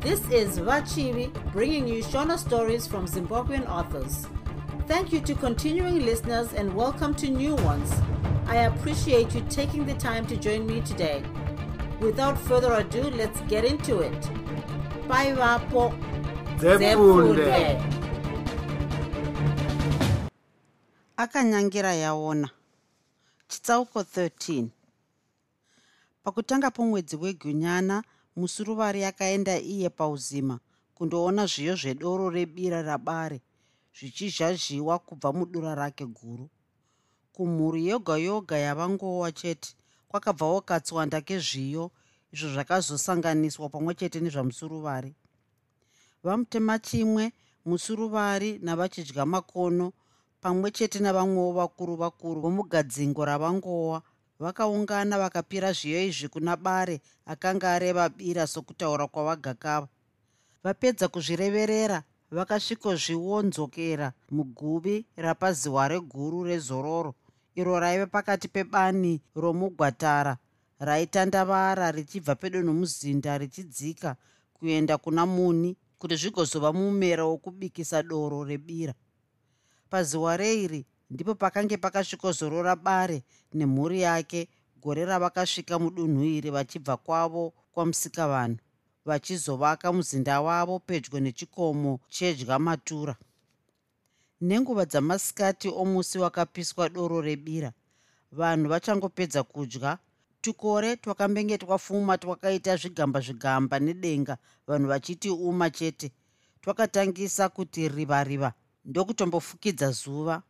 This is Vachivi bringing you Shona stories from Zimbabwean authors. Thank you to continuing listeners and welcome to new ones. I appreciate you taking the time to join me today. Without further ado, let's get into it. Bye, Vapo. Akanyangira yaona chitsauko 13 pakutanga pomwedzi wegunyana musuruvari akaenda iye pauzima kundoona zviyo zvedoro rebira rabare zvichizhazhiwa kubva mudura rake guru. Kumhuri yoga yoga yavangowa chete kwakabvawo katswanda kezviyo izvo zvakazosanganiswa pamwe chete nezvamusuruvari. Vamutema chimwe musuruvari navachidya makono pamwe chete navamwewo vakuru vakuru vomugadzingo ravangowa vakaungana vakapira zviyo izvi kuna bare akanga areva bira sokutaura kwavagakava vapedza kuzvireverera vakasvikozviondzokera muguvi rapaziware guru rezororo iro raiva pakati pebani romugwatara raitandavara richibva pedo nomuzinda richidzika kuenda kuna muni kuti zvigozova mumero wokubikisa doro rebira. Pazuva reiri ndipo pakange pakasvikozorora bare nemhuri yake gore ravakasvika mudunhu iri vachibva kwavo kwamusikavanhu vachizovaka muzinda wavo pedyo nechikomo chedya matura. Nenguva dzamasikati omusi wakapiswa doro rebira vanhu vachangopedza kudya. Tukore twakambenge twafuma twakaita zvigamba zvigamba nedenga vanhu vachiti uma chete. Twakatangisa kuti riva riva ndokutombofukidza zuva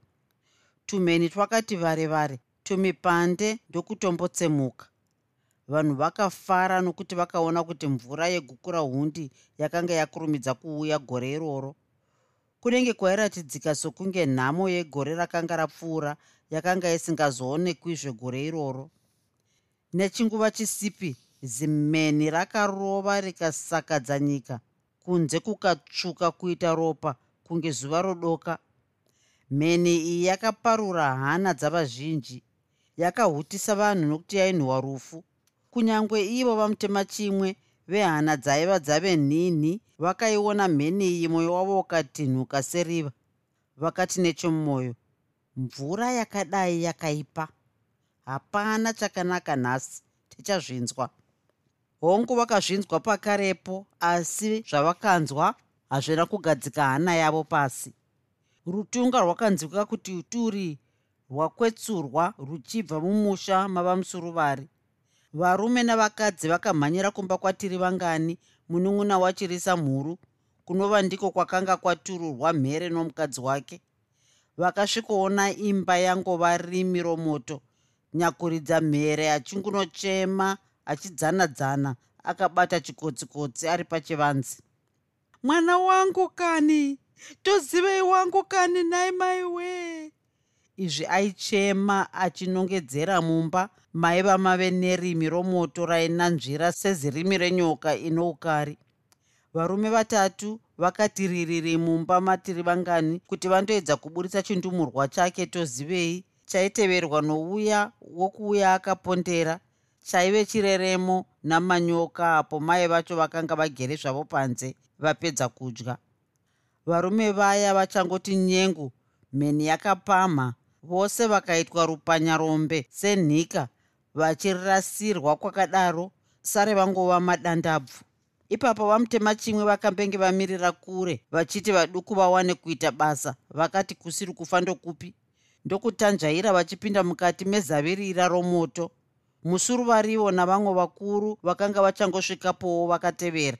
tumheni twakati vare vare tumipande ndokutombotsemuka. Vanhu vakafara nokuti vakaona kuti mvura yegukura hundi yakanga yakurumidza kuuya gore iroro. Kunenge kwairatidzika sokunge nhamo yegore rakanga rapfuura yakanga isingazoonekwizve gore iroro. Nechinguva chisipi zimeni rakarova rikasakadza nyika kunze kukatsvuka kuita ropa kunge zuva rodoka mheni iyi yakaparura hana dzavazhinji. Yakahutisa vanhu nokuti yainhuhwa rufu. Kunyange ivo vamutema chimwe vehana dzaiva dzave nhinhi vakaiona mheni iyi mwoyo wavo ukatinhuka seriva. Vakati nechomumwoyo mvura yakadai yakaipa. Hapana chakanaka nhasi tichazvinzwa. Hongu vakazvinzwa pakarepo asi zvavakanzwa hazvina kugadzika hana yavo pasi rutunga rwakanzwika kuti turi rwakwetsurwa ruchibva mumusha mavamusuruvari varume navakadzi vakamhanyira kumba kwatiri vangani munun'una wachirisa mhuru kunova ndiko kwakanga kwatururwa mhere nomukadzi wake. Vakasvikoona imba yangova rimi romoto nyakuridza mhere achingunochema achidzana-dzana akabata chikodzikotsi ari pachivanzi mwana wangu kani tozivei wangu kani nai mai wee. Izvi aichema achinongedzera mumba maiva mave nerimi romoto rainanzvira sezirimi renyoka ino ukari. Varume vatatu vakati ririri mumba matiri vangani kuti vandoedza kuburitsa chindumurwa chake tozivei. Chaiteverwa nouya wokuuya akapondera. Chaive chireremo namanyoka apo mai vacho vakanga vagere zvavo panze vapedza kudya varume vaya vachangoti nyengu mheni yakapamha vose vakaitwa rupanyarombe senhika vachirasirwa kwakadaro sare vangova madandabvu. Ipapo vamutema chimwe vakambenge vamirira kure vachiti vaduku vawane kuita basa. Vakati kusiri kufa ndokupi? Ndokutanzvaira vachipinda mukati mezavirira romoto. Musuruvarivo navamwe vakuru vakanga vachangosvikapowo vakatevera.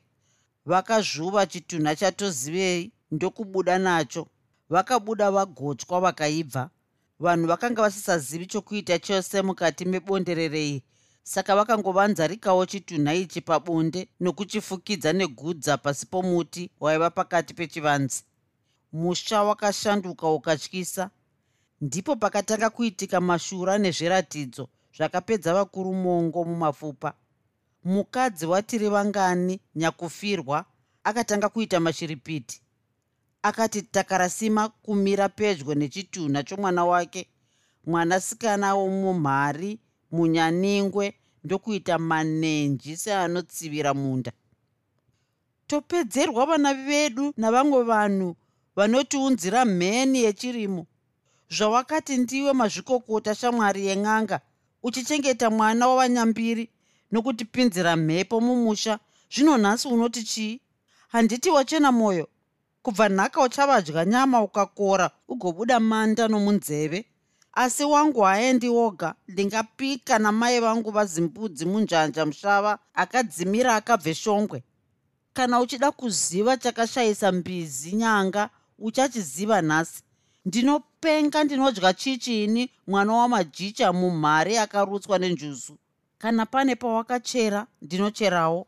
Vakazvuva chitunha chatozivei ndokubuda nacho. Vakabuda vagotywa vakaibva. Vanhu vakanga vasisazivi chokuita chose mukati mebondererei saka vakangovanzarikawo chitunha ichi pabonde nokuchifukidza negudza pasi pomuti waiva pakati pechivanzi musha wakashanduka ukatyisa. Ndipo pakatanga kuitika mashura nezviratidzo zvakapedza vakuru mongo mumapfupa. Mukadzi watiri vangani nyakufirwa akatanga kuita mashiripiti akati takarasima kumira pedyo nechitunha chomwana wake. Mwanasikana womumhari munyaningwe ndokuita manenji seanotsivira munda. Topedzerwa vana vedu navamwe vanhu vanotiunzira mheni yechirimo. Zvawakati ndiwe mazvikokota shamwari yen'anga uchichengeta mwana wavanyambiri nokutipinzira mhepo mumusha. Zvino nhasi unoti chii? Handiti wachena mwoyo kubva nhaka uchavadya nyama ukakora ugobuda manda nomunzeve. Asi wangu haendi woga ndingapika namai vangu vazimbudzi munjanja mushava akadzimira akabve shongwe. Kana uchida kuziva chakashayisa mbizi nyanga uchachiziva nhasi. Ndinopenga ndinodya chichini mwana wamajicha mumhare akarutswa nenjuzu. Kana pane pawakachera ndinocherawo.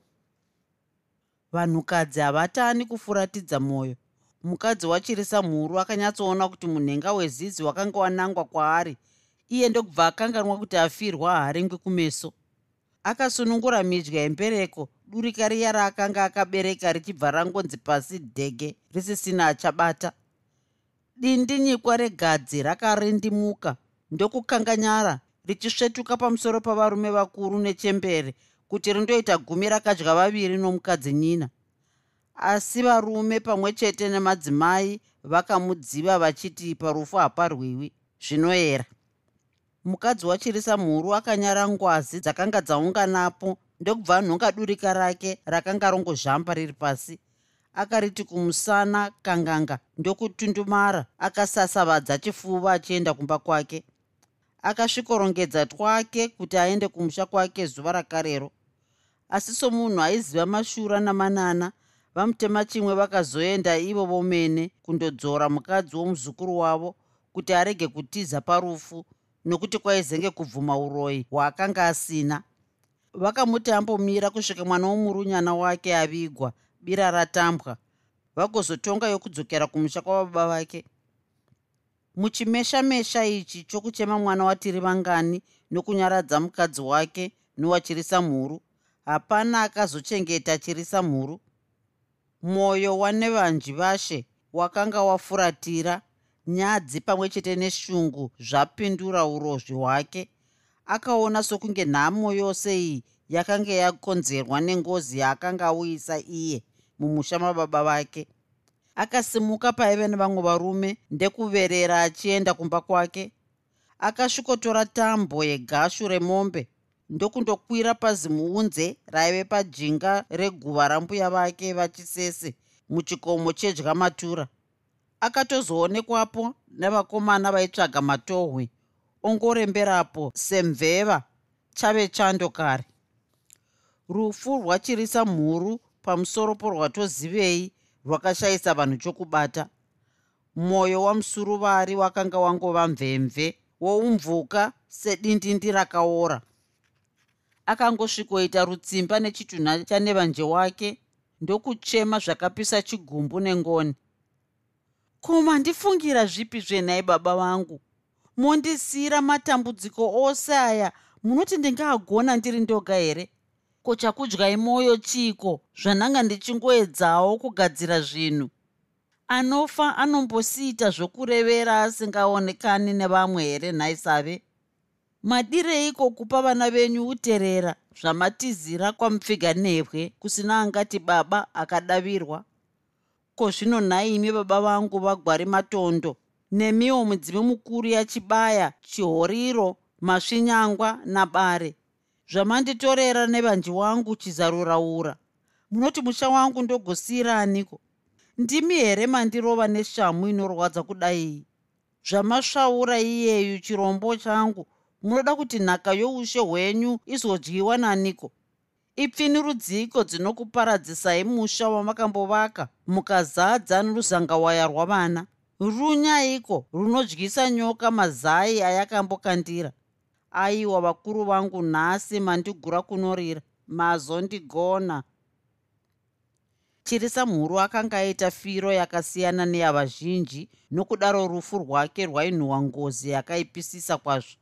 Vanhukadzi havatani kufuratidza mwoyo mukadzi wachirisa mhuru akanyatsoona kuti munhenga wezizi wakanga wanangwa kwaari. Iye ndokubva akanganwa kuti afirwa haringwi kumeso. Akasunungura midya yembereko durika riya raakanga akabereka richibva rangonzi pasi dhege risisina achabata dindi nyikwa regadzi rakarindimuka ndokukanganyara richisvetuka pamusoro pavarume vakuru nechembere kuti rindoita gumi rakadya vaviri nomukadzi nyina asi varume pamwe chete nemadzimai vakamudziva vachiti parufu haparwiwi zvinoyera. Mukadzi wachirisa mhuru akanyara ngwazi dzakanga dzaunganapo ndokubva anhonga durika rake rakanga rongozvamba riri pasi. Akariti kumusana kanganga ndokutundumara akasasavadza chifuva achienda kumba kwake. Akasvikorongedza twake kuti aende kumusha kwake zuva rakarero. Asi somunhu aiziva mashura namanana vamutema chimwe vakazoenda ivo vomene kundodzora mukadzi womuzukuru wavo kuti arege kutiza parufu nokuti kwaizenge kubvuma uroyi hwaakanga asina. Vakamuti ambomira kusvika mwana womurunyana wake avigwa bira ratambwa. Vagozotonga yokudzokera kumusha kwababa vake. Muchimeshamesha ichi chokuchema mwana watiri vangani nokunyaradza mukadzi wake nowachirisa mhuru hapana akazochengeta chirisa mhuru mwoyo wanevanji vashe wakanga wafuratira nyadzi pamwe chete neshungu zvapindura urozvi hwake. Akaona sokunge nhamo yose iyi yakanga yakonzerwa nengozi yaakanga auyisa iye mumusha mababa vake. Akasimuka paive nevamwe varume ndekuverera achienda kumba kwake. Akasvikotora tambo yegashu remombe ndokundokwira pazimuunze raive pajinga reguva rambuya vake vachisese muchikomo chedya matura. Akatozoonekwapo nevakomana vaitsvaga matohwe ongoremberapo semveva chave chando kare rufu rwachirisa mhuru pamusoro porwatozivei rwakashayisa vanhu chokubata. Mwoyo wamusuruvari wakanga wangova mvemve woumvuka sedindindi rakaora akangosvikoita rutsimba nechitunha chanevanje wake ndokuchema zvakapisa chigumbu nengoni. Koma ndifungira zvipi zvenhai baba vangu? Mondisiyira matambudziko ose aya munoti ndingaagona ndiri ndoga here? Ko chakudyai mwoyo chiko zvananga ndichingoedzawo kugadzira zvinhu. Anofa anombosiita zvokurevera asingaonekani nevamwe here nhaisave madireiko kupa vana venyu uterera zvamatizira kwamupfiga nhebwe kusina angati baba akadavirwa. Ko zvino nhai imi baba vangu vagwari matondo nemiwo mudzime mukuru yachibaya chihoriro masvinyangwa nabare. Zvamanditorera nevanji wangu chizaruraura munoti musha wangu ndogosiyiraniko ndimi here mandirova neshamu inorwadza kudai? Zvamasvaura iyeyu chirombo changu munoda kuti nhaka youshe hwenyu izodyiwa naniko? Ipfini rudziko dzinokuparadzisai musha wamakambovaka mukazadza noruzangawaya rwavana. Runyaiko runodyisa nyoka mazai ayakambokandira? Aiwa vakuru vangu nhasi mandigura kunorira mazondigona chirisa mhuru akanga aita firo yakasiyana neyavazhinji nokudaro rufu rwake rwainhuhwa ngozi yakaipisisa kwazvo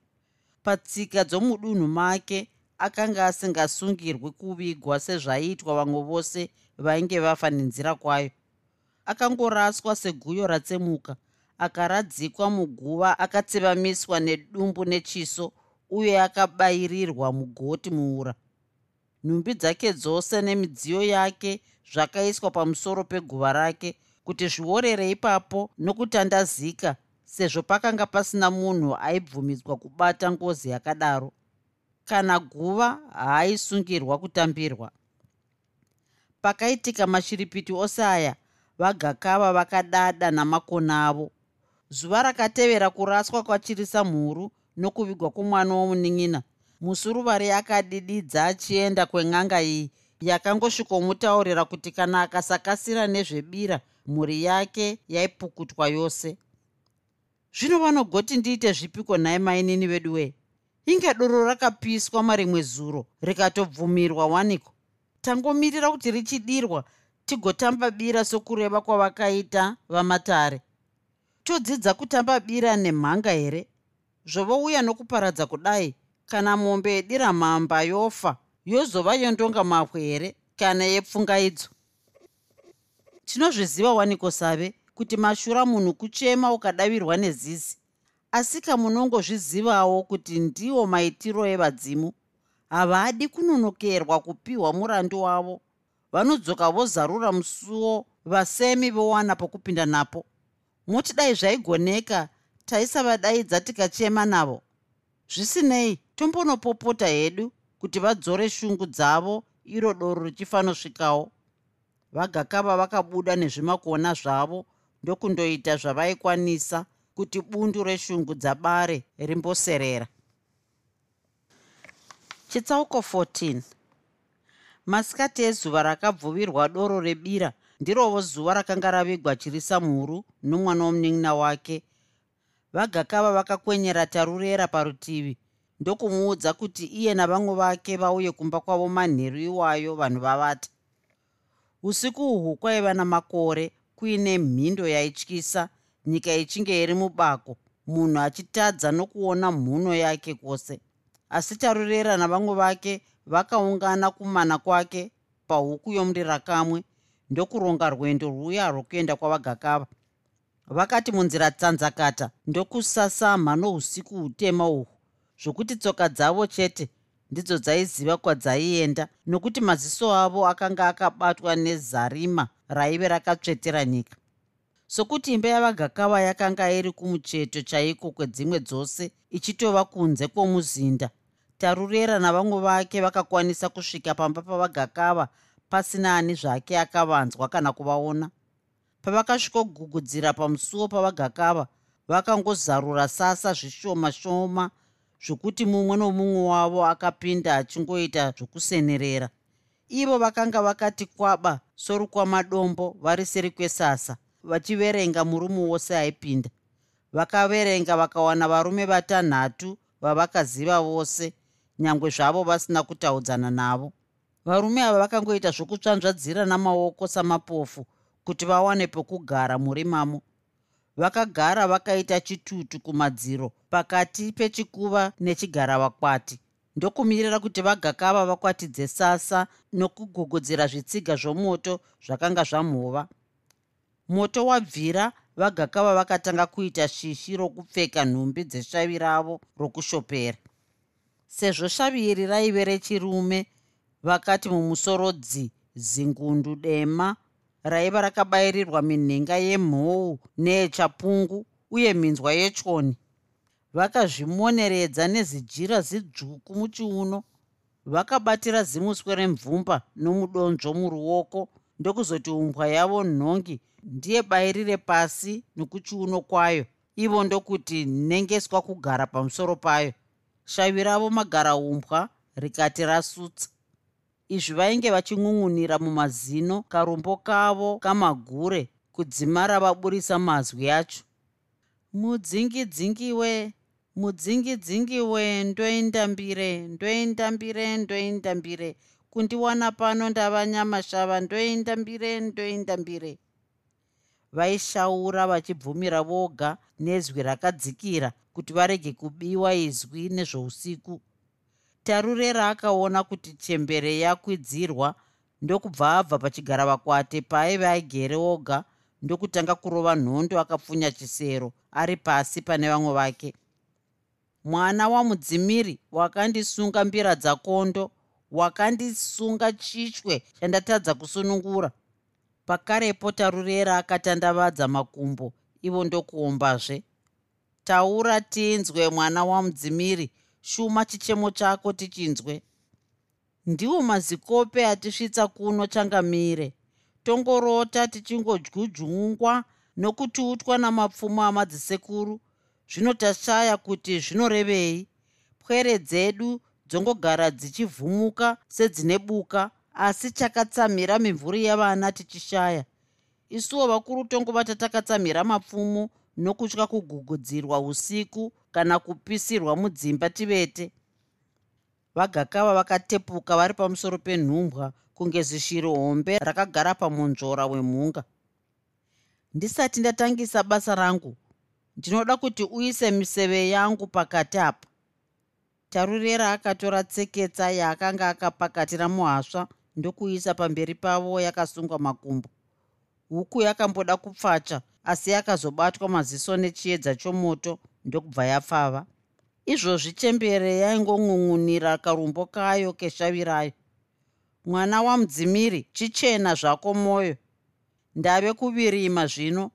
patsika dzomudunhu make akanga asingasungirwi kuvigwa sezvaiitwa vamwe vose vainge vafa nenzira kwayo. Akangoraswa seguyo ratsemuka akaradzikwa muguva akatsevamiswa nedumbu nechiso uye akabayirirwa mugoti muura. Nhumbi dzake dzose nemidziyo yake zvakaiswa pamusoro peguva rake kuti zviorere ipapo nokutandazika sezvo pakanga pasina munhu aibvumidzwa kubata ngozi yakadaro kana guva haaisungirwa kutambirwa. Pakaitika mashiripiti ose aya vagakava vakadada namakona avo. Zuva rakatevera kuraswa kwachirisa mhuru nokuvigwa kwomwana womunin'ina musuruvari akadididza achienda kwen'anga iyi yakangosvikomutaurira kuti kana akasakasira nezvebira mhuri yake yaipukutwa yose zvino vanogoti ndiite zvipiko nhai mainini vedu wee? Inge doro rakapiswa marimwe zuro rikatobvumirwa waniko? Tangomirira kuti richidirwa tigotamba bira sokureva kwavakaita vamatare. Todzidza kutamba bira nemhanga here? Zvovouya nokuparadza kudai kana mombe yedira mhamba yofa yozova yondonga mapwe here kana yepfungaidzo? Tinozviziva waniko save kuti mashura munhu kuchema ukadavirwa nezizi. Asi kamunongozvizivawo kuti ndiwo maitiro evadzimu. Havadi kunonokerwa kupiwa murandu wavo. Vanodzoka vozarura musuwo vasemi vowana pokupinda napo. Moti dai zvaigoneka taisavadaidza tikachema navo. Zvisinei tombonopopota hedu kuti vadzore shungu dzavo iro doro richifanosvikawo. Vagakava vakabuda nezvimakona zvavo ndokundoita zvavaikwanisa kuti bundu reshungu dzabare rimboserera. Chitsauko 14 masikati ezuva rakabvuvirwa doro rebira ndirovo zuva rakanga ravigwa chirisa mhuru nomwana womunin'ina wake. Vagakava vakakwenyera tarurera parutivi ndokumuudza kuti iye navamwe vake vauye kumba kwavo manheru iwayo vanhu vavata. Usiku uhwu kwaiva namakore kuine mhindo yaityisa nyika ichinge iri mubako munhu achitadza nokuona mhuno yake kwose. Asi tarurera navamwe vake vakaungana kumana kwake pahuku yomurira kamwe ndokuronga rwendo rwuya rwokuenda kwavagakava. Vakati munzira tsanzakata ndokusasama nousiku hutema uhwu zvokuti tsoka dzavo chete ndidzo dzaiziva kwadzaienda nokuti maziso avo akanga akabatwa nezarima raive rakatsvetera nyika. Sokuti imba yavagakava yakanga iri kumucheto chaiko kwedzimwe dzose ichitova kunze kwomuzinda. Tarurera navamwe vake vakakwanisa kusvika pamba pavagakava pasina ani zvake akavanzwa kana kuvaona. Pavakasvikogugudzira pamusuwo pavagakava vakangozarura sasa zvishoma shoma zvokuti mumwe nomumwe wavo akapinda achingoita zvokusenerera ivo vakanga vakati kwaba sorukwamadombo vari seri kwesasa. Vachiverenga murume wose aipinda. Vakaverenga vakawana varume vatanhatu vavakaziva vose nyangwe zvavo vasina kutaudzana navo. Varume ava vakangoita zvokutsvanzvadzira namaoko samapofu kuti vawane pokugara muri mamo. Vakagara vakaita chitutu kumadziro pakati pechikuva nechigaravakwati ndokumirira kuti vagakava vakwatidze sasa nokugogodzera zvitsiga zvomoto zvakanga zvamhova. Moto wabvira vagakava vakatanga kuita shishi rokupfeka nhumbi dzeshavi ravo rokushopera. Sezvo shavi iri raive rechirume vakati mumusoro dzi zingundu dema. Raiva rakabayirirwa minhenga yemhou neyechapungu uye minzwa yechoni vakazvimoneredza nezijira zidzvuku muchiuno. Vakabatira zimuswe remvumba nomudonzvo muruoko. Ndokuzoti umbwa yavo nhongi ndiye bayirire pasi nokuchiuno kwayo. Ivo ndokuti nengeswa kugara pamusoro payo. Shavi ravo magara umbwa rikati rasutsa. Izvi vainge vachingun'unira mumazino karombo kavo kamagure kudzimara vaburisa mazwi acho mudzingidzingiwe mudzingidzingiwe ndoindambire ndoindambire ndoindambire kundiwana pano ndava nyamashava ndoindambire ndoindambire vaishaura vachibvumira voga nezwi rakadzikira kuti varege kubiwa izwi nezvousiku. Tarurera akaona kuti chembere yakwidzirwa ndokubva abva pachigaravakwate paaive agere oga ndokutanga kurova nhondo akapfunya chisero ari pasi pane vamwe vake mwana wamudzimiri wakandisunga mbira dzakondo wakandisunga chichwe chandatadza kusunungura. Pakarepo tarurera akatandavadza makumbo ivo ndokuombazve. Taura tinzwe mwana wamudzimiri shuma chichemo chako tichinzwe. Ndiwo mazikope atisvitsa kuno changamire. Tongorota tichingodyudyungwa nokutiutwa namapfumo amadzisekuru zvino tashaya kuti zvinorevei. Pwere dzedu dzongogara dzichivhumuka sedzine buka asi chakatsamhira mimvuri yavana tichishaya. Isuwo vakuru tongova tatakatsamhira mapfumo nokutya kugugudzirwa usiku kana kupisirwa mudzimba tivete vagakava vakatepuka vari pamusoro penhumbwa kunge zishiri hombe rakagara pamunzvora wemhunga. Ndisati ndatangisa basa rangu ndinoda kuti uise miseve yangu pakati apa tarurera akatora tseketsa yaakanga akapakatira muhasva ndokuisa pamberi pavo yakasungwa makumbo. Huku yakamboda kupfacha asi yakazobatwa maziso nechiedza chomoto ndokubva yapfava. Izvozvi chembere yaingongun'unira karumbo kayo keshavirayo mwana wamudzimiri chichena zvako mwoyo ndave kuvirima zvino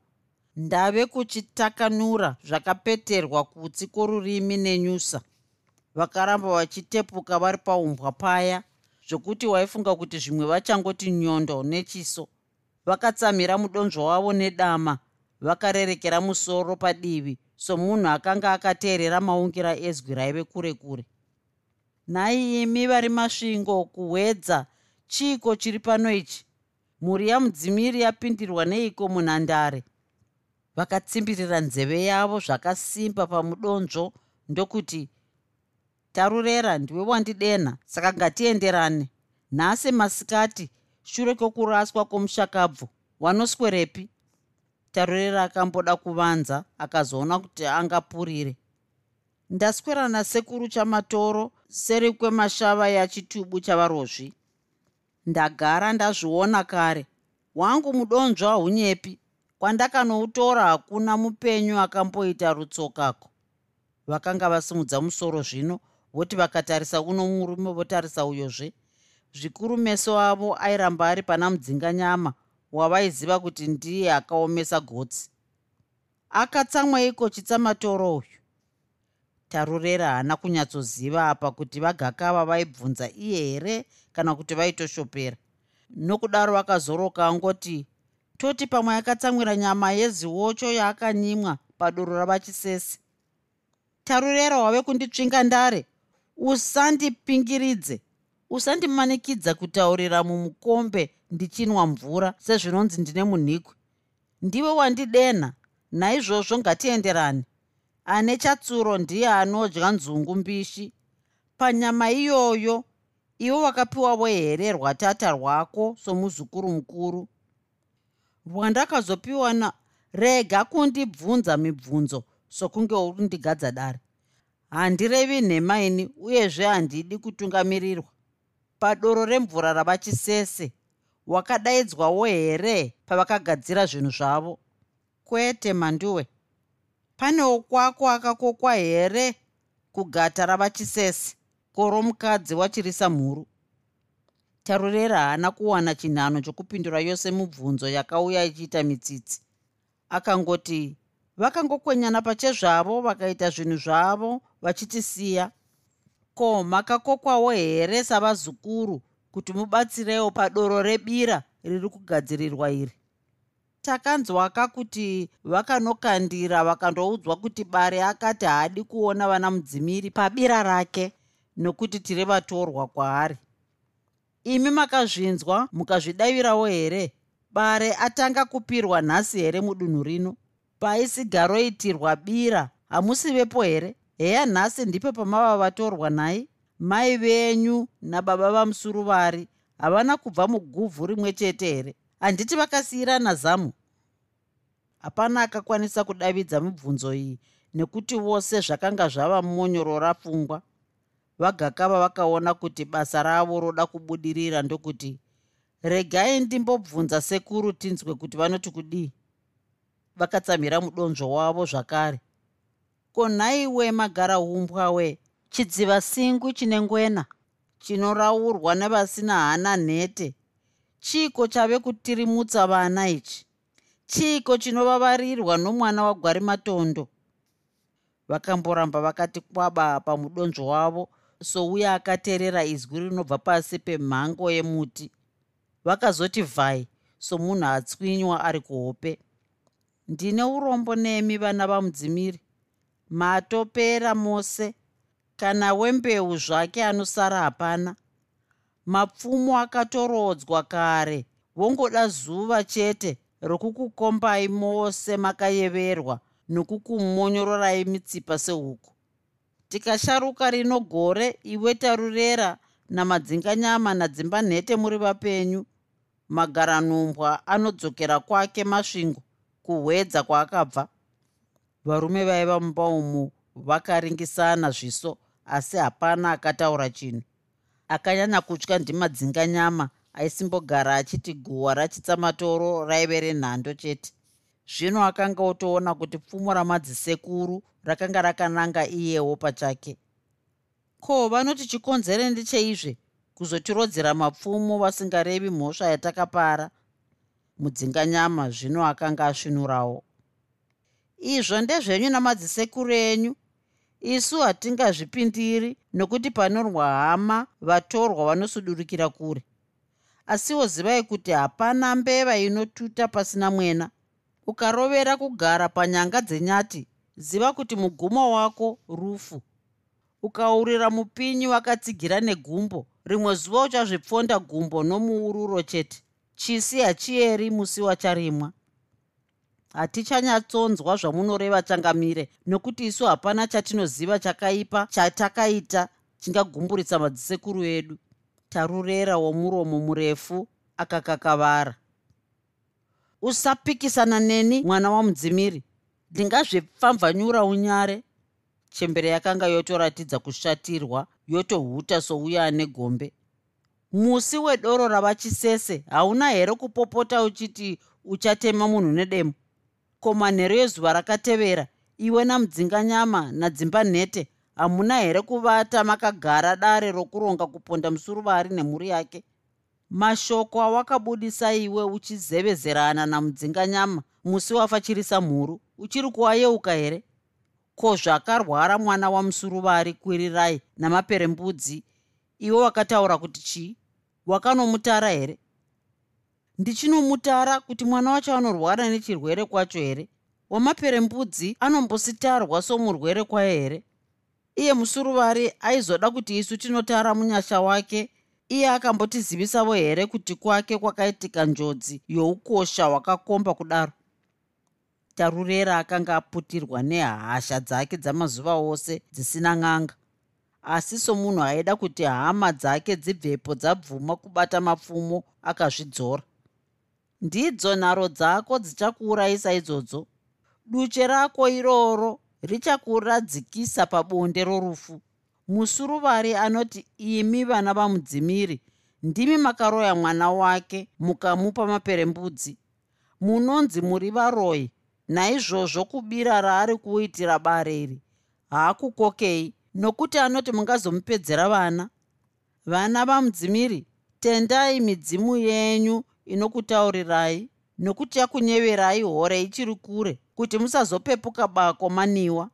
ndave kuchitakanura zvakapeterwa kutsi kworurimi nenyusa. Vakaramba vachitepuka vari paumbwa paya zvokuti waifunga kuti zvimwe vachangoti nyondo nechiso. Vakatsamhira mudonzvo wavo nedama vakarerekera musoro padivi somunhu akanga akateerera maungira ezwi raive kure kure. Nhai imi vari masvingo kuhwedza chiiko chiri pano ichi? Mhuri yamudzimiri yapindirwa neiko munhandare vakatsimbirira nzeve yavo zvakasimba pamudonzvo ndokuti tarurera ndiwe wandidenha saka ngatienderane. Nhasi masikati shure kwokuraswa kwomushakabvu wanoswerepi? Tarurera akamboda kuvanza akazoona kuti angapurire. Ndaswera nasekuru chamatoro seri kwemashava yachitubu chavarozvi. Ndagara ndazviona kare. Wangu mudonzvo hahunyepi kwandakanoutora hakuna mupenyu akamboita rutsokako. Vakanga vasimudza musoro zvino voti vakatarisa uno murume votarisa uyozve. Zvikuru meso avo airamba ari pana mudzinganyama wavaiziva kuti ndiye akaomesa gotsi. Akatsamweiko chitsamatoro uyu? Tarurera haana kunyatsoziva apa kuti vagakava vaibvunza iye here kana kuti vaitoshopera? Nokudaro vakazoroka angoti toti pamwe akatsamwira nyama yeziwocho yaakanyimwa padoro ravachisese. Tarurera wave kunditsvinga ndare. Usandipingiridze. Usandimanikidza kutaurira mumukombe ndichinwa mvura sezvinonzi ndine munhikwe ndiwe wandidenha naizvozvo ngatienderani ane chatsuro ndiye anodya nzungu mbishi. Panyama iyoyo iwe wakapiwavo here rwatata rwako somuzukuru mukuru rwandakazopiwa na rega kundibvunza mibvunzo sokunge urindigadza dare. Handirevi nhema ini uyezve handidi kutungamirirwa. Padoro remvura ravachisese wakadaidzwawo here pavakagadzira zvinhu zvavo? Kwete manduwe panewo kwako akakokwa here kugata ravachisese? Koro mukadzi wachirisa mhuru tarurera haana kuwana chinhano chokupindura yose mubvunzo yakauya ichiita mitsitsi. Akangoti vakangokwenyana pachezvavo vakaita zvinhu zvavo vachitisiya. Ko makakokwawo here savazukuru kuti mubatsirewo padoro rebira riri kugadzirirwa iri? Takanzwaka kuti vakanokandira vakandoudzwa kuti bare akati haadi kuona vana mudzimiri pabira rake nokuti tiri vatorwa kwaari imi makazvinzwa mukazvidavirawo here? Bare atanga kupirwa nhasi here mudunhu rino? Paisigaroitirwa bira hamusivepo here? Heya nhasi ndipo pamava vatorwa nhai? Mai venyu nababa vamusuruvari havana kubva muguvhu rimwe chete here? Handiti vakasiyirana zamu? Hapana akakwanisa kudavidza mibvunzo iyi nekuti vose zvakanga zvava monyorora pfungwa vagakava vakaona kuti basa ravo roda kubudirira ndokuti regai ndimbobvunza sekuru tinzwe kuti vanoti kudii vakatsamhira mudonzvo wavo zvakare. Ko nhaiwe magara umbwa we chidziva singu chine ngwena chinoraurwa nevasina hana nhete. Chiiko chave kutirimutsa vana ichi? Chiiko chinovavarirwa nomwana wagwari matondo? Vakamboramba vakati kwaba pamudonzvo wavo souya akateerera izwi rinobva pasi pemhango yemuti. Vakazoti vhai somunhu atswinywa ari kuhope. Ndine urombo nemi vana vamudzimiri matopera mose. Kana wembeu zvake anosara hapana. Mapfumo akatorodzwa kare. Vongoda zuva chete rokukukombai mose makayeverwa nokukumonyororai mitsipa sehuku tikasharuka rino gore iwe tarurera namadzinganyama nadzimba nhete muri vapenyu. Magaranhumbwa anodzokera kwake masvingo kuhwedza kwaakabva. Varume vaiva mumba umu vakaringisana zviso asi hapana akataura chinhu. Akanyanya kutya ndimadzinganyama aisimbogara achiti guhwa rachitsamatoro raive renhando chete zvino akanga otoona kuti pfumo ramadzisekuru rakanga rakananga iyewo pachake. Ko vanoti chikonzere ndecheizve kuzotirodzera mapfumo vasingarevi mhosva yatakapara? Mudzinganyama zvino akanga asvinurawo. Izvo ndezvenyu namadzisekuru enyu. Isu hatingazvipindiri nokuti panorwa hama vatorwa vanosudurukira kure. Asiwo zivai kuti hapana mbeva inotuta pasina mwena ukarovera kugara panyanga dzenyati ziva kuti mugumo wako rufu. Ukaurira mupinyi wakatsigira negumbo rimwe zuva uchazvipfonda gumbo nomuururo chete. Chisi hachiyeri musi wacharimwa. Hatichanyatsonzwa zvamunoreva changamire nokuti isu hapana chatinoziva chakaipa chatakaita chingagumburitsa madzisekuru edu. Tarurera womuromo murefu akakakavara usapikisana neni mwana wamudzimiri ndingazvepfamvanyura unyare. Chembere yakanga yotoratidza kushatirwa yotohuta souya ane gombe. Musi wedoro rava chisese hauna here kupopota uchiti uchatema munhu nedemo? Ko manheru ezuva rakatevera iwe namudzinganyama nadzimba nhete hamuna here kuvata makagara dare rokuronga kuponda musuruvari nemhuri yake mashoko awakabudisa iwe uchizevezerana namudzinganyama musi wafa chirisa mhuru uchiri kuwayeuka here? Ko zvakarwara mwana wamusuruvari kwirirai namaperembudzi? Iwe wakataura kuti chii? Wakanomutara here? Ndichinomutara kuti mwana wacho anorwara nechirwere kwacho here? Wamaperembudzi anombositarwa somurwere kwaye here? Iye musuruvari aizoda kuti isu tinotara munyasha wake iye akambotizivisavo here kuti kwake kwakaitika njodzi youkosha hwakakomba kudaro? Tarurera akanga aputirwa nehasha dzake dzamazuva ose dzisina n'anga. Asi somunhu aida kuti hama dzake dzibvepo dzabvuma kubata mapfumo akazvidzora. Ndidzo nharo dzako dzichakuurayisa idzodzo. Duche rako iroro richakuradzikisa pabonde rorufu musuruvari anoti imi vana vamudzimiri ndimi makaroya mwana wake mukamupa maperembudzi. Munonzi muri varoyi naizvozvo kubira raari kuitira bare iri haakukokei nokuti anoti mungazomupedzera vana. Vana vamudzimiri tendai midzimu yenyu inokutaurirai nokuti yakunyeverai hore ichiri kure kuti musazopepuka bako maniwa.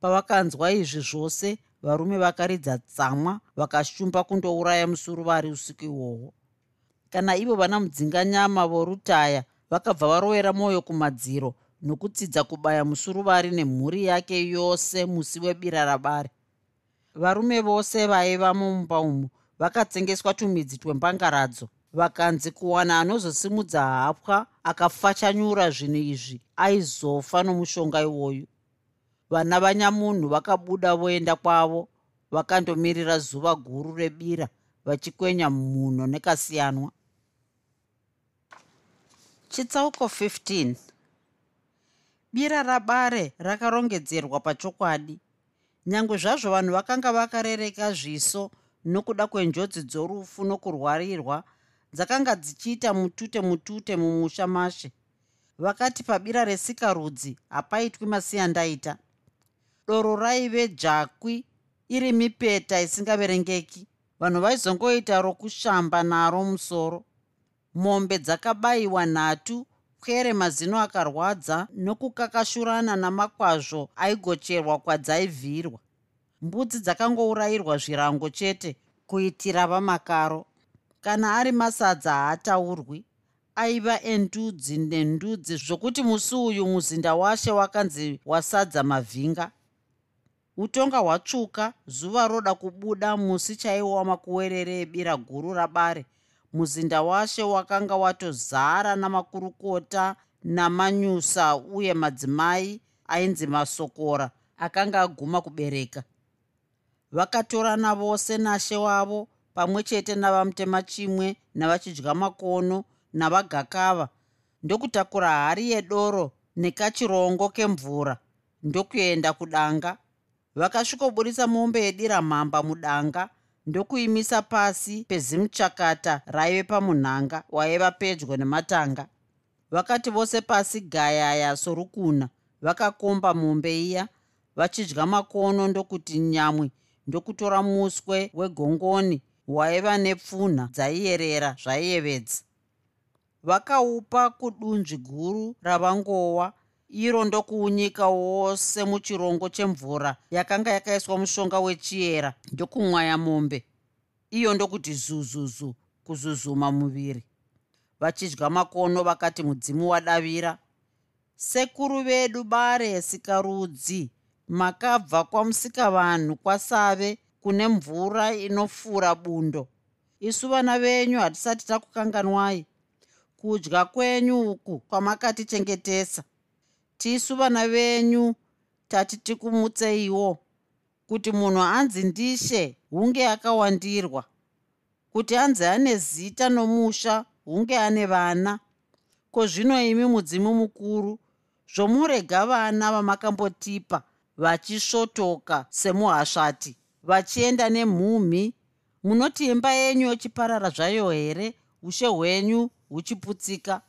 Pavakanzwa izvi zvose varume vakaridza tsamwa vakashumba kundouraya musuruvari usiku ihwohwo. Kana ivo vana mudzinganyama vorutaya vakabva varovera mwoyo kumadziro nokutsidza kubaya musuruvari nemhuri yake yose musi webira rabare. Varume vose vaiva mumba umu vakatsengeswa tumidzi twembangaradzo vakanzi kuwana anozosimudza hapwa akafachanyura zvinhu izvi aizofa nomushonga iwoyu vana vanyamunhu vakabuda voenda kwavo vakandomirira zuva guru rebira vachikwenya munho nekasiyanwa. Chitsauko 15 bira rabare rakarongedzerwa pachokwadi. Nyange zvazvo vanhu vakanga vakarereka zviso nokuda kwenjodzi dzorufu nokurwarirwa dzakanga dzichiita mutute mutute mumusha mashe. Vakati pabira resikarudzi hapaitwi masiyandaita doro raive jakwi iri mipeta isingaverengeki. Vanhu vaizongoita rokushamba naro musoro. Mombe dzakabayiwa nhatu pwere mazino akarwadza nokukakashurana namakwazvo aigocherwa kwadzaivhirwa mbudzi dzakangourayirwa zvirango chete kuitira vamakaro. Kana ari masadza haataurwi aiva endudzi nendudzi zvokuti musi uyu muzinda washe wakanzi wasadza mavhinga utonga hwatsvuka zuva roda kubuda musi chaiwo wamakuwerere ebira guru rabare. Muzinda washe wakanga watozara namakurukota namanyusa uye madzimai ainzi masokora akanga aguma kubereka. Vakatorana vose nashe wavo pamwe chete navamutema chimwe navachidya makono navagakava. Ndokutakura hari yedoro nekachirongo kemvura. Ndokuenda kudanga vakasvikoburisa mombe yedira mhamba mudanga ndokuimisa pasi pezimuchakata raive pamunhanga waiva pedyo nematanga. Vakati vose pasi gayaya sorukuna vakakomba mombe iya vachidya makono ndokuti nyamwe ndokutora muswe wegongoni waiva nepfunha dzaiyerera zvaiyevedza. Vakaupa kudunzvi guru ravangowa iro ndokuunyika wose muchirongo chemvura yakanga yakaiswa mushonga wechiyera ndokumwaya mombe. Iyo ndokuti zuzuzu kuzuzuma muviri. Vachidya makono vakati mudzimu wadavira. Sekuru vedu bare sikarudzi makabva kwamusikavanhu kwasave kune mvura inofura bundo. Isu vana venyu hatisati takukanganwai. Kudya kwenyu uku kwamakatichengetesa tisu vana venyu tati tikumutseiwo kuti munhu anzi ndishe hunge akawandirwa kuti anzi ane zita nomusha hunge ane vana. Ko zvino imi mudzimu mukuru zvomurega vana vamakambotipa vachisvotoka semuhasvati vachienda nemhumhi munoti imba yenyu yochiparara zvayo here? Ushe hwenyu huchiputsika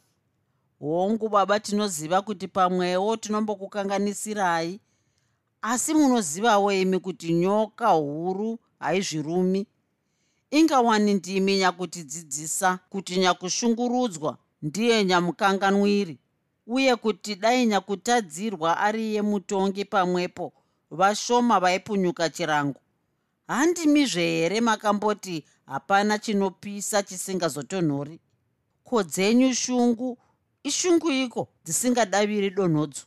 hongu baba tinoziva kuti pamwewo tinombokukanganisirai asi munozivawo imi kuti nyoka huru haizvirumi. Ingawani ndimi nyakutidzidzisa kuti nyakushungurudzwa ndiye nyamukanganwiri uye kuti dai nyakutadzirwa ari iye mutongi pamwepo vashoma vaipunyuka chirango. Handimizve here makamboti hapana chinopisa chisingazotonhori. Ko dzenyu shungu ishungu iko dzisingadaviri donhodzo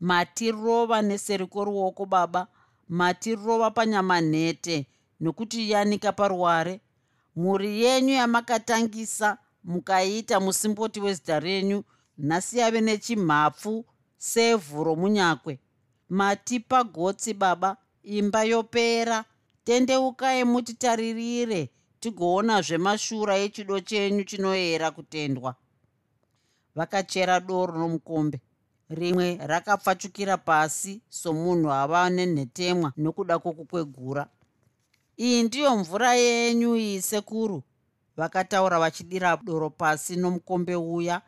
matirova neseri kworuoko baba. Matirova panyama nhete nokuti yanika paruware. Mhuri yenyu yamakatangisa mukaita musimboti wezita renyu nhasi yave nechimhapfu sevhu romunyakwe. Matipa gotsi baba. Imba yopera. Tendeukai mutitaririre tigoona zvemashura echido chenyu chinoyera kutendwa vakachera doro nomukombe rimwe rakapfachukira pasi somunhu ava nenhetemwa nokuda kwokukwegura. Iyi ndiyo mvura yenyu iyi sekuru vakataura vachidira doro pasi nomukombe uya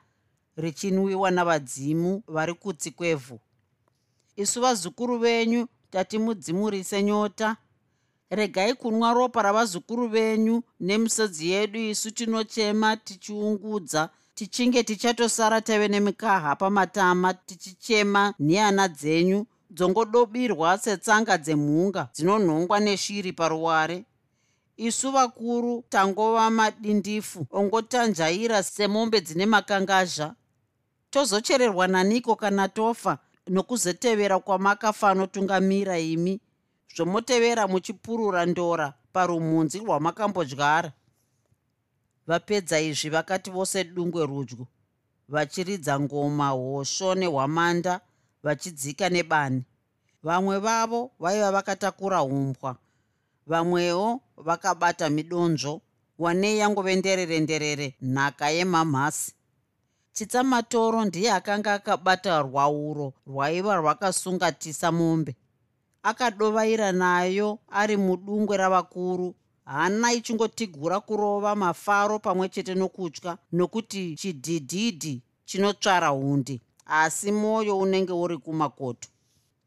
richinwiwa navadzimu vari kutsi kwevhu. Isu vazukuru venyu tatimudzimurise nyota. Regai kunwa ropa ravazukuru venyu nemisodzi yedu isu tinochema tichiungudza tichinge tichatosara tave nemikaha pamatama tichichema nehana dzenyu dzongodobirwa setsanga dzemhunga dzinonhongwa neshiri paruware. Isu vakuru tangova madindifu ongotanjaira semombe dzine makangazha tozochererwa naniko kana tofa nokuzotevera kwamakafanotungamira imi? Zvomutevera muchipurura ndora parumhunzi rwamakambodyara vapedza izvi vakati vose dungwe rudyu vachiridza ngoma hosho nehwamanda vachidzika nebani. Vamwe vavo vaiva vakatakura umbwa vamwewo vakabata midonzvo wanei yangove nderere nderere nhaka yemamhasi. Chitsamatoro ndiye akanga akabata rwauro rwaiva rwakasungatisa mombe. Akadovaira nayo ari mudungwe ravakuru hana ichingotigura kurova mafaro pamwe chete nokutya nokuti chidhidhidhi chinotsvara hundi asi mwoyo unenge uri kumakoto.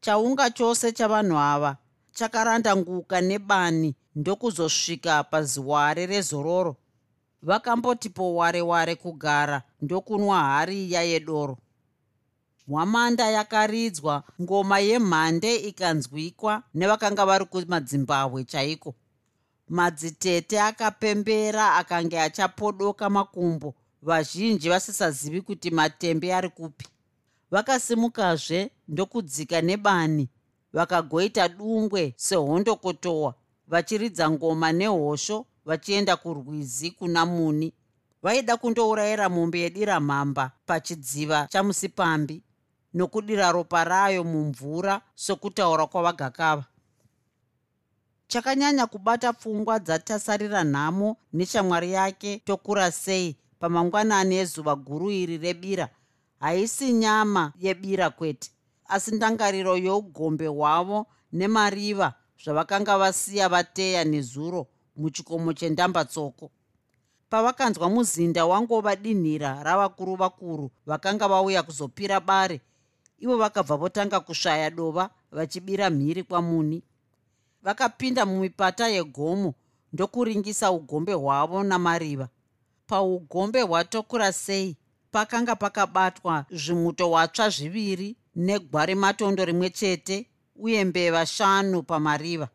Chaunga chose chavanhu ava chakaranda nguka nebani ndokuzosvika paziware rezororo. Vakambotipo ware ware kugara ndokunwa hari iya yedoro. Hwamanda yakaridzwa ngoma yemhande ikanzwikwa nevakanga vari kumadzimbabwe chaiko madzitete akapembera akange achapodoka makumbo. Vazhinji vasisazivi kuti matembe ari kupi. Vakasimukazve ndokudzika nebani. Vakagoita dungwe sehondokotowa vachiridza ngoma nehosho vachienda kurwizi kuna muni. Vaida kundourayira mombe yedira mhamba pachidziva chamusipambi nokudira ropa rayo mumvura sokutaura kwavagakava chakanyanya kubata pfungwa dzatasarira nhamo neshamwari yake tokura sei? Pamangwanani ezuva guru iri rebira. Haisi nyama yebira kwete. Asi ndangariro yeugombe hwavo nemariva zvavakanga vasiya vateya nezuro muchikomo chendambatsoko pavakanzwa muzinda wangovadinhira ravakuru vakuru vakanga vauya kuzopira bare ivo vakabva votanga kusvaya dova vachibira mhiri kwamuni vakapinda mumipata yegomo ndokuringisa ugombe hwavo namariva. Paugombe hwatokura sei pakanga pakabatwa zvimuto watsva zviviri negwari matondo rimwe chete uye mbeva shanu pamariva.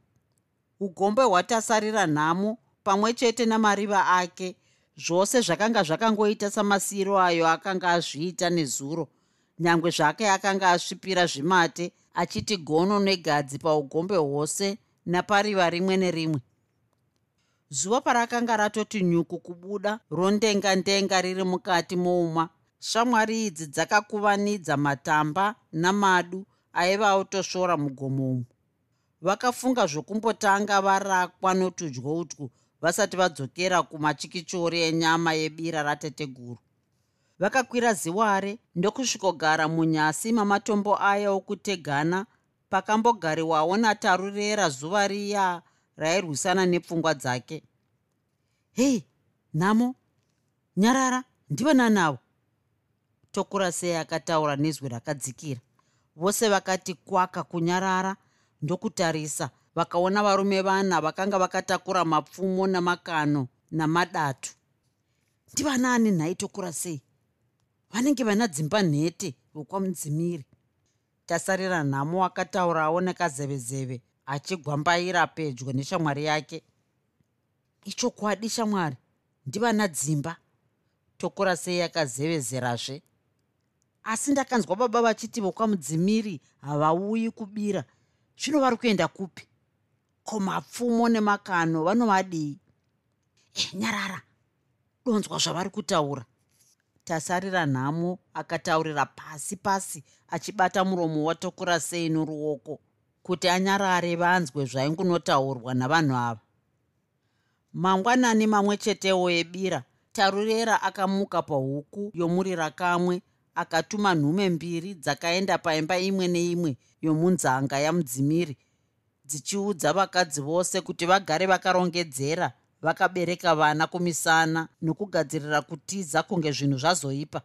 Ugombe hwatasarira nhamo pamwe chete namariva ake zvose zvakanga zvakangoita samasiro ayo akanga azviita nezuro nyangwe zvake akanga asvipira zvimate achiti gono negadzi paugombe hwose napariva rimwe nerimwe. Zuva parakanga ratoti nyuku kubuda rondenga ndenga riri mukati mouma shamwari idzi dzakakuvanidza matamba namadu aiva autosvora mugomomo vakafunga zvokumbotanga varakwa notudyo utyu vasati vadzokera kumachikichori enyama yebira rateteguru. Vakakwira ziware ndokusvikogara munyasi mamatombo aya okutegana pakambogariwawo natarurera zuva riya rairwisana nepfungwa dzake. Hei nhamo nyarara ndivana navo tokura sei akataura nezwi rakadzikira. Vose vakati kwaka kunyarara ndokutarisa vakaona varume vana vakanga vakatakura mapfumo namakano namadatu. Ndivanaani nhai tokura sei? Vanenge vana dzimba nhete vokwamudzimiri tasarira nhamo akataurawo nekazevezeve achigwambaira pedyo neshamwari yake. Ichokwadi shamwari ndivana dzimba. Tokura sei akazevezerazve? Asi ndakanzwa baba vachiti vokwamudzimiri havauyi kubira. Zvino vari kuenda kupi? Ko mapfumo nemakano vanovadii? E nyarara donzwa zvavari kutaura tasarira nhamo akataurira pasi pasi achibata muromo watokura sei noruoko kuti anyarare vanzwe zvaingunotaurwa navanhu ava. Mangwanani mamwe chetewo ebira tarurera akamuka pahuku yomurira kamwe akatuma nhume mbiri dzakaenda paimba imwe neimwe yomunzanga yamudzimiri dzichiudza vakadzi vose kuti vagare vakarongedzera vakabereka vana kumisana nokugadzirira kutiza kunge zvinhu zvazoipa.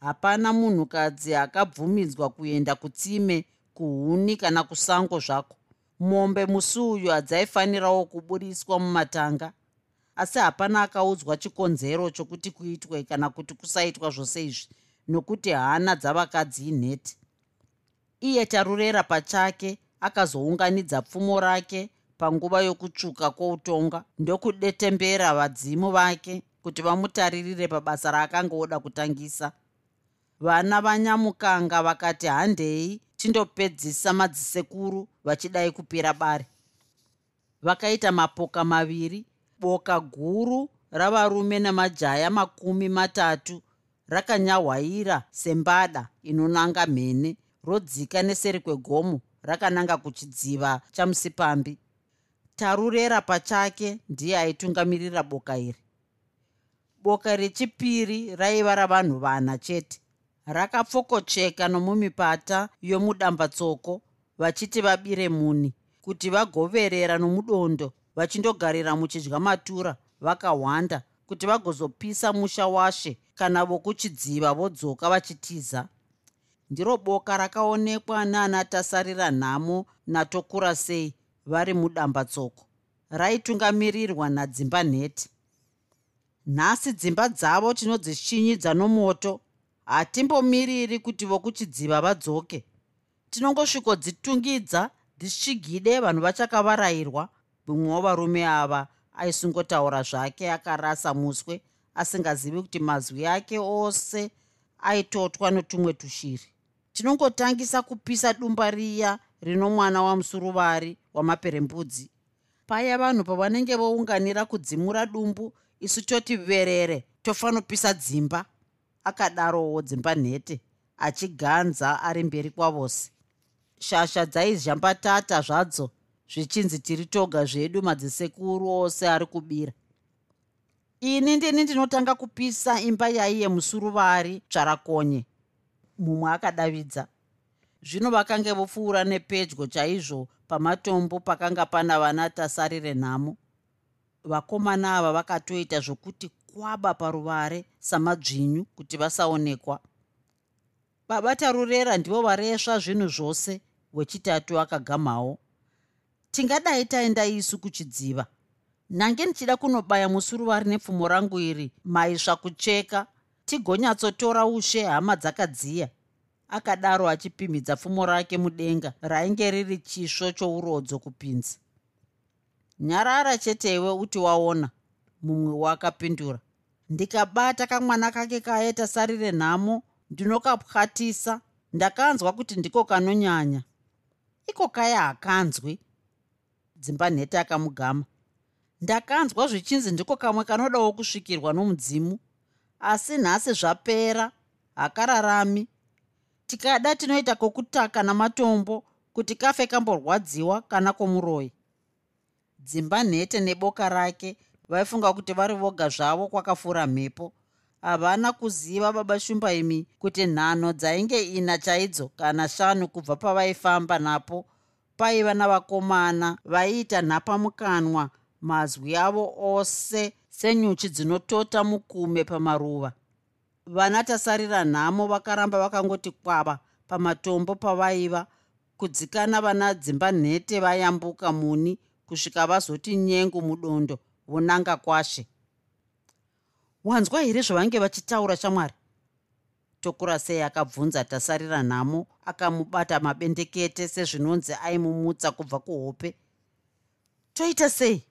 Hapana munhukadzi akabvumidzwa kuenda kutsime kuhuni kana kusango zvako. Mombe musi uyu hadzaifanirawo kuburiswa mumatanga asi hapana akaudzwa chikonzero chokuti kuitwe kana kuti kusaitwa zvose izvi nokuti hana dzavakadzi inhete iye tarurera pachake akazounganidza pfumo rake panguva yokutsvuka kwoutonga ndokudetembera vadzimu vake kuti vamutaririre pabasa raakanga oda kutangisa. Vana vanyamukanga vakati handei tindopedzisa madzisekuru vachidai kupira bare. Vakaita mapoka maviri boka guru ravarume namajaya makumi matatu rakanyahwaira sembada inonanga mhene rodzika neseri kwegomo rakananga kuchidziva chamusipambi tarurera pachake ndiye aitungamirira boka iri. Boka rechipiri raiva ravanhu vana chete. Rakapfokocheka nomumipata yomudambatsoko vachiti vabire muni kuti vagoverera nomudondo vachindogarira muchidya matura vakahwanda kuti vagozopisa musha washe kana vokuchidziva vodzoka vachitiza. Ndiro boka rakaonekwa naana tasarira nhamo natokura sei vari mudambatsoko. Raitungamirirwa nadzimba nhete nhasi dzimba dzavo tinodzishinyidza nomoto hatimbomiriri kuti vokuchidziva vadzoke. Tinongosvikodzitungidza dzisvigide vanhu vachakavarayirwa. Mumwe wavarume ava aisungotaura zvake akarasa muswe asingazivi kuti mazwi ake ose aitotwa notumwe tushiri. Tinongotangisa kupisa dumba riya rino mwana wamusuruvari wamaperembudzi. Paya vanhu pavanenge vounganira kudzimura dumbu isu toti verere tofanopisa dzimba. Akadarowo dzimba nhete achiganza ari mberi kwavose shasha dzaizhambatata zvadzo zvichinzi tiri toga zvedu madzisekuru ose ari kubira. Ini ndini ndinotanga kupisa imba yaiye musuruvari tsvarakonye mumwe akadavidza zvino vakange vopfuura nepedyo chaizvo pamatombo pakanga pana vana tasarire nhamo. Vakomana ava vakatoita zvokuti kwaba paruvare samadzvinyu kuti vasaonekwa. Baba rurera ndivo varesva zvinhu zvose wechitatu akagamhawo tingadai taenda isu kuchidziva. Nhange ndichida kunobaya musuruvari nepfumo rangu iri maisva kucheka tigonyatsotora ushe hama dzakadziya akadaro achipimhidza pfumo rake mudenga rainge riri chisvo chourodzo kupinza. Nyarara cheteiwe uti waona mumwe wakapindura. Ndikabata kamwana kake kaeta sarire nhamo ndinokapwatisa. Ndakanzwa kuti ndiko kanonyanya. Iko kaya hakanzwi. Dzimba nhete akamugama. Ndakanzwa zvichinzi ndiko kamwe kanodawo kusvikirwa nomudzimu. Asi nhasi zvapera hakararami tikada tinoita kokutaka namatombo kuti kafe kamborwadziwa kana kwomuroyi dzimba nhete neboka rake vaifunga kuti vari voga zvavo kwakafura mhepo. Havana kuziva baba shumbaimi kuti nhano dzainge ina chaidzo kana shanu kubva pavaifamba napo. Paiva navakomana vaiita nhapamukanwa mazwi avo ose senyuchi dzinotota mukume pamaruva vana tasarira nhamo vakaramba vakangoti kwava pamatombo pavaiva kudzikana vana dzimba nhete vayambuka muni kusvika vazoti nyengu mudondo vonanga kwashe. Wanzwa here zvavange vachitaura shamwari? Tokura sei akabvunza tasarira nhamo akamubata mabendekete sezvinonzi aimumutsa kubva kuhope. Toita sei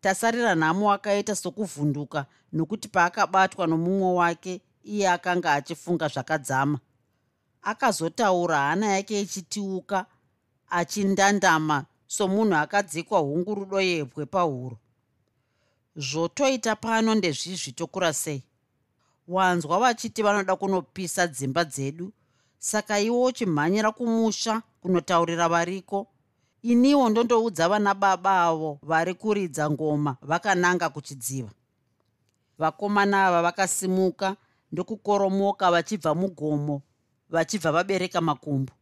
tasarira nhamo akaita sokuvhunduka nokuti paakabatwa nomumwe wake iye akanga achifunga zvakadzama. Akazotaura hana yake ichitiuka achindandama somunhu akadzikwa hungurudo yebwe pahuro. Zvotoita pano ndezvizvi tokura sei? Wanzwa vachiti vanoda kunopisa dzimba dzedu saka iwo uchimhanyira kumusha kunotaurira variko iniwo ndondoudza vana baba avo vari kuridza ngoma vakananga kuchidziva. Vakomana ava vakasimuka ndokukoromoka vachibva mugomo vachibva vabereka makumbo.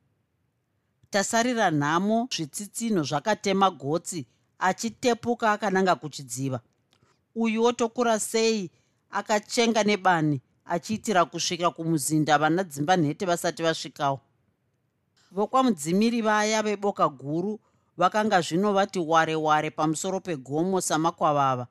Tasarira nhamo zvitsitsinho zvakatema gotsi achitepuka akananga kuchidziva. Uyuwo tokura sei akachenga nebani achiitira kusvika kumuzinda vana dzimba nhete vasati vasvikawo vokwamudzimiri vaya veboka guru vakanga zvino vati ware ware pamusoro pegomo samakwavava.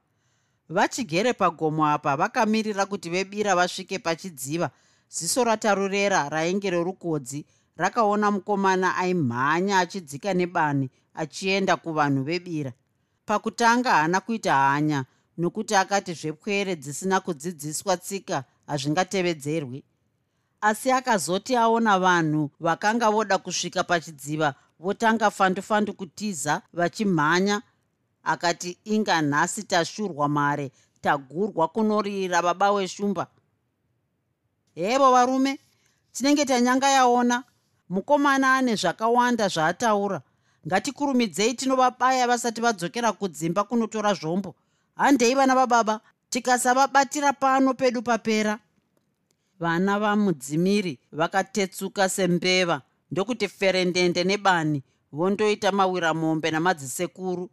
Vachigere pagomo apa vakamirira kuti vebira vasvike pachidziva. Ziso ratarurera rainge rorukodzi rakaona mukomana aimhanya achidzika nebani achienda kuvanhu vebira. Pakutanga haana kuita hanya nokuti akati zvepwere dzisina kudzidziswa tsika hazvingatevedzerwi asi akazoti aona vanhu vakanga voda kusvika pachidziva votanga fandufandu kutiza vachimhanya akati inga nhasi tashurwa mare tagurwa kunorira baba weshumba. Hevo varume tinenge tanyanga yaona mukomana ane zvakawanda zvaataura. Ngatikurumidzei tinovabaya vasati vadzokera kudzimba kunotora zvombo. Handei vana vababa tikasavabatira pano pedu papera vana vamudzimiri vakatetsuka sembeva. Ndokuti ferendende nebani vondoita mawiramombe namadzisekuru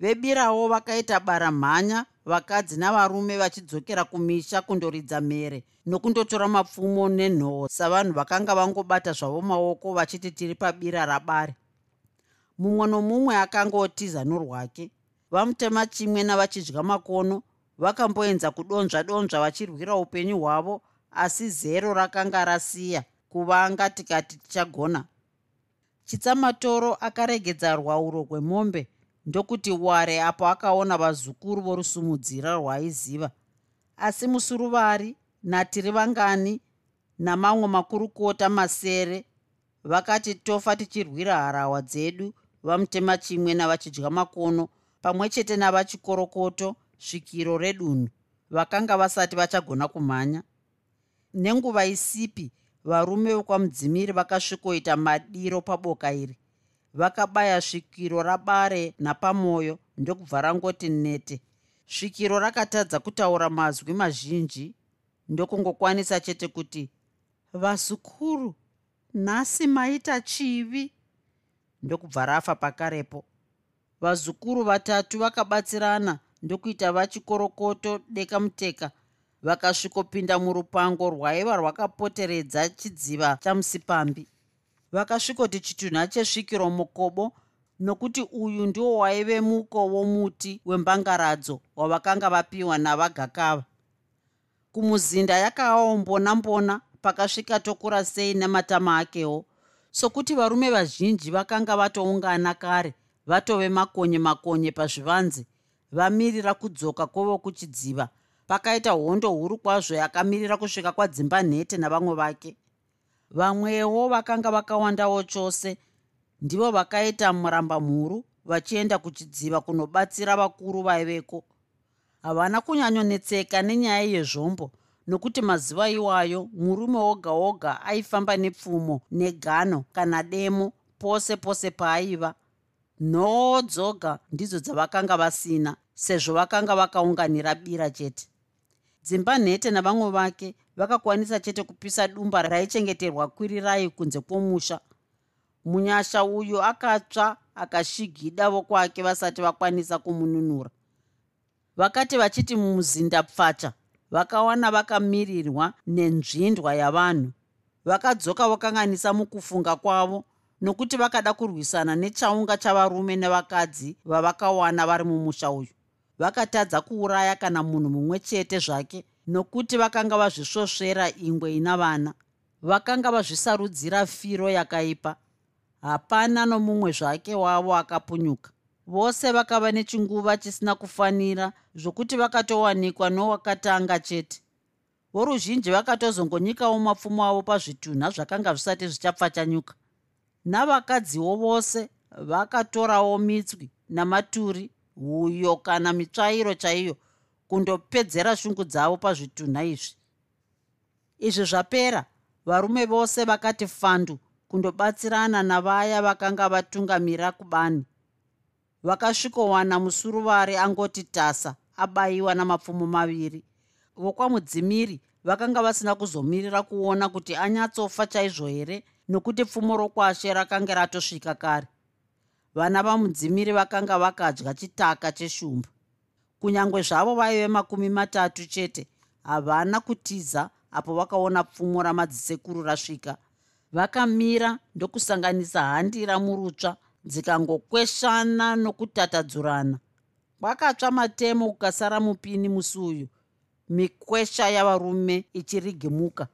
vebirawo vakaita bara mhanya vakadzi navarume vachidzokera kumisha kundoridza mhere nokundotora mapfumo nenhoo savanhu vakanga vangobata zvavo maoko vachiti tiri pabira rabare. Mumwe nomumwe akangotiza norwake. Vamutema chimwe navachidya makono vakamboenza kudonzva donzva vachirwira upenyu hwavo asi zero rakanga rasiya kuvanga tikati tichagona. Chitsamatoro akaregedza rwauro rwemombe ndokuti ware apo akaona vazukuru vorusumudzira rwaaiziva asi musuruvari natiri vangani namamwe makurukota masere vakati tofa tichirwira harawa dzedu vamutema chimwe navachidya makono pamwe chete navachikorokoto svikiro redunhu. Vakanga vasati vachagona kumhanya nenguva isipi varume vekwamudzimiri vakasvikoita madiro paboka iri. Vakabaya svikiro rabare napamwoyo ndokubva rangoti nete. Svikiro rakatadza kutaura mazwi mazhinji ndokungokwanisa chete kuti vazukuru nhasi maita chivi? Ndokubva rafa pakarepo. Vazukuru vatatu vakabatsirana ndokuita vachikorokoto deka muteka vakasvikopinda murupango rwaiva rwakapoteredza chidziva chamusipambi vakasvikoti chitunha chesvikiro mukobo nokuti uyu ndiwo waive muko womuti wembangaradzo wavakanga vapiwa navagakava. Kumuzinda yakawawo mbona mbona pakasvika tokura sei nematama akewo sokuti varume vazhinji vakanga vatoungana kare vatove makonye makonye pazvivanzi vamirira kudzoka kwovokuchidziva pakaita hondo huru kwazvo yakamirira kusvika kwadzimba nhete navamwe vake. Vamwewo vakanga vakawandawo chose ndivo vakaita muramba mhuru vachienda kuchidziva kunobatsira vakuru vaiveko. Havana kunyanyonetseka nenyaya yezvombo nokuti mazuva iwayo murume woga woga aifamba nepfumo negano kana demo pose pose paaiva. Nhoo dzoga ndidzo dzavakanga vasina sezvo vakanga vakaunganira bira chete dzimba nhete navamwe vake vakakwanisa chete kupisa dumba raichengeterwa kwirirai kunze kwomusha. Munyasha uyu akatsva akashigida vokwake vasati vakwanisa kumununura. Vakati vachiti mumuzinda pfacha vakawana vakamirirwa nenzvindwa yavanhu. Vakadzoka vokanganisa mukufunga kwavo nokuti vakada kurwisana nechaunga chavarume nevakadzi vavakawana vari mumusha uyu vakatadza kuuraya kana munhu mumwe chete zvake nokuti vakanga vazvisvosvera ingwe ina vana. Vakanga vazvisarudzira firo yakaipa. Hapana nomumwe zvake wavo akapunyuka. Vose vakava nechinguva chisina kufanira zvokuti vakatowanikwa nowakatanga chete. Voruzhinji vakatozongonyikawo mapfumo avo pazvitunha zvakanga zvisati zvichapfachanyuka. Navakadziwo vose vakatorawo mitswi namaturi huyo kana mitsvairo chaiyo kundopedzera shungu dzavo pazvitunha izvi. Izvi zvapera varume vose vakati fandu kundobatsirana navaya vakanga vatungamira kubani. Vakasvikowana musuruvari angoti tasa abayiwa namapfumo maviri. Vokwamudzimiri vakanga vasina kuzomirira kuona kuti anyatsofa chaizvo here nokuti pfumo rokwashe rakanga ratosvika kare vana vamudzimiri vakanga vakadya chitaka cheshumba. Kunyange zvavo vaive makumi matatu chete havana kutiza apo vakaona pfumo ramadzisekuru rasvika. Vakamira ndokusanganisa handira murutsva dzikangokweshana nokutatadzurana. Kwakatsva matemo kukasara mupini musi uyu mikwesha yavarume ichirigimuka.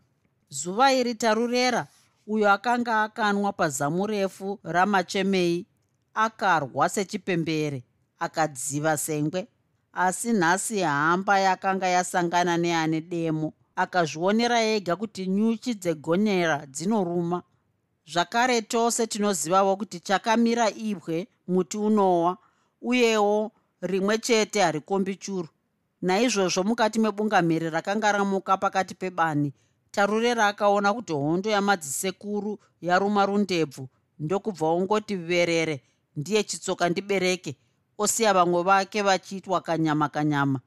Zuva iri tarurera uyo akanga akanwa pazamu refu ramachemei akarwa sechipembere akadziva sengwe asi nhasi hamba yakanga yasangana neane demo akazvionera ega kuti nyuchi dzegonera dzinoruma. Zvakare tose tinozivavo kuti chakamira ibwe muti unowa uyewo rimwe chete harikombi churu. Naizvozvo mukati mebungamiri rakanga ramuka pakati pebani tarurera akaona kuti hondo yamadzisekuru yaruma rundebvu ndokubva ongoti verere ndiye chitsoka ndibereke osiya vamwe vake vachiitwa kanyama kanyama.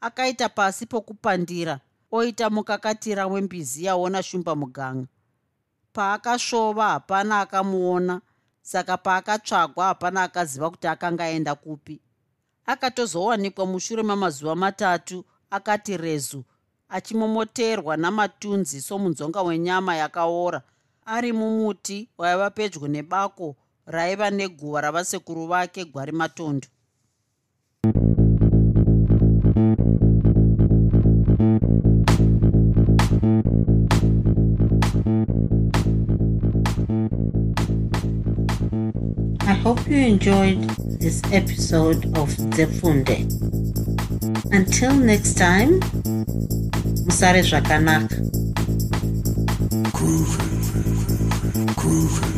Akaita pasi pokupandira oita mukakatira wembizi yaona shumba muganga. Paakashova hapana akamuona saka paakatsvagwa hapana akaziva kuti akanga aenda kupi. Akatozowanikwa mushure mamazuva matatu akati rezu achimomoterwa namatunzi somunzonga wenyama yakaora. Ari mumuti waiva pedyo nebako raiva neguva ravasekuru vake gwari matondo I hope you enjoyed this episode of Zefunde. Until next time, Musare Zvakanaka. Groovy. Groovy.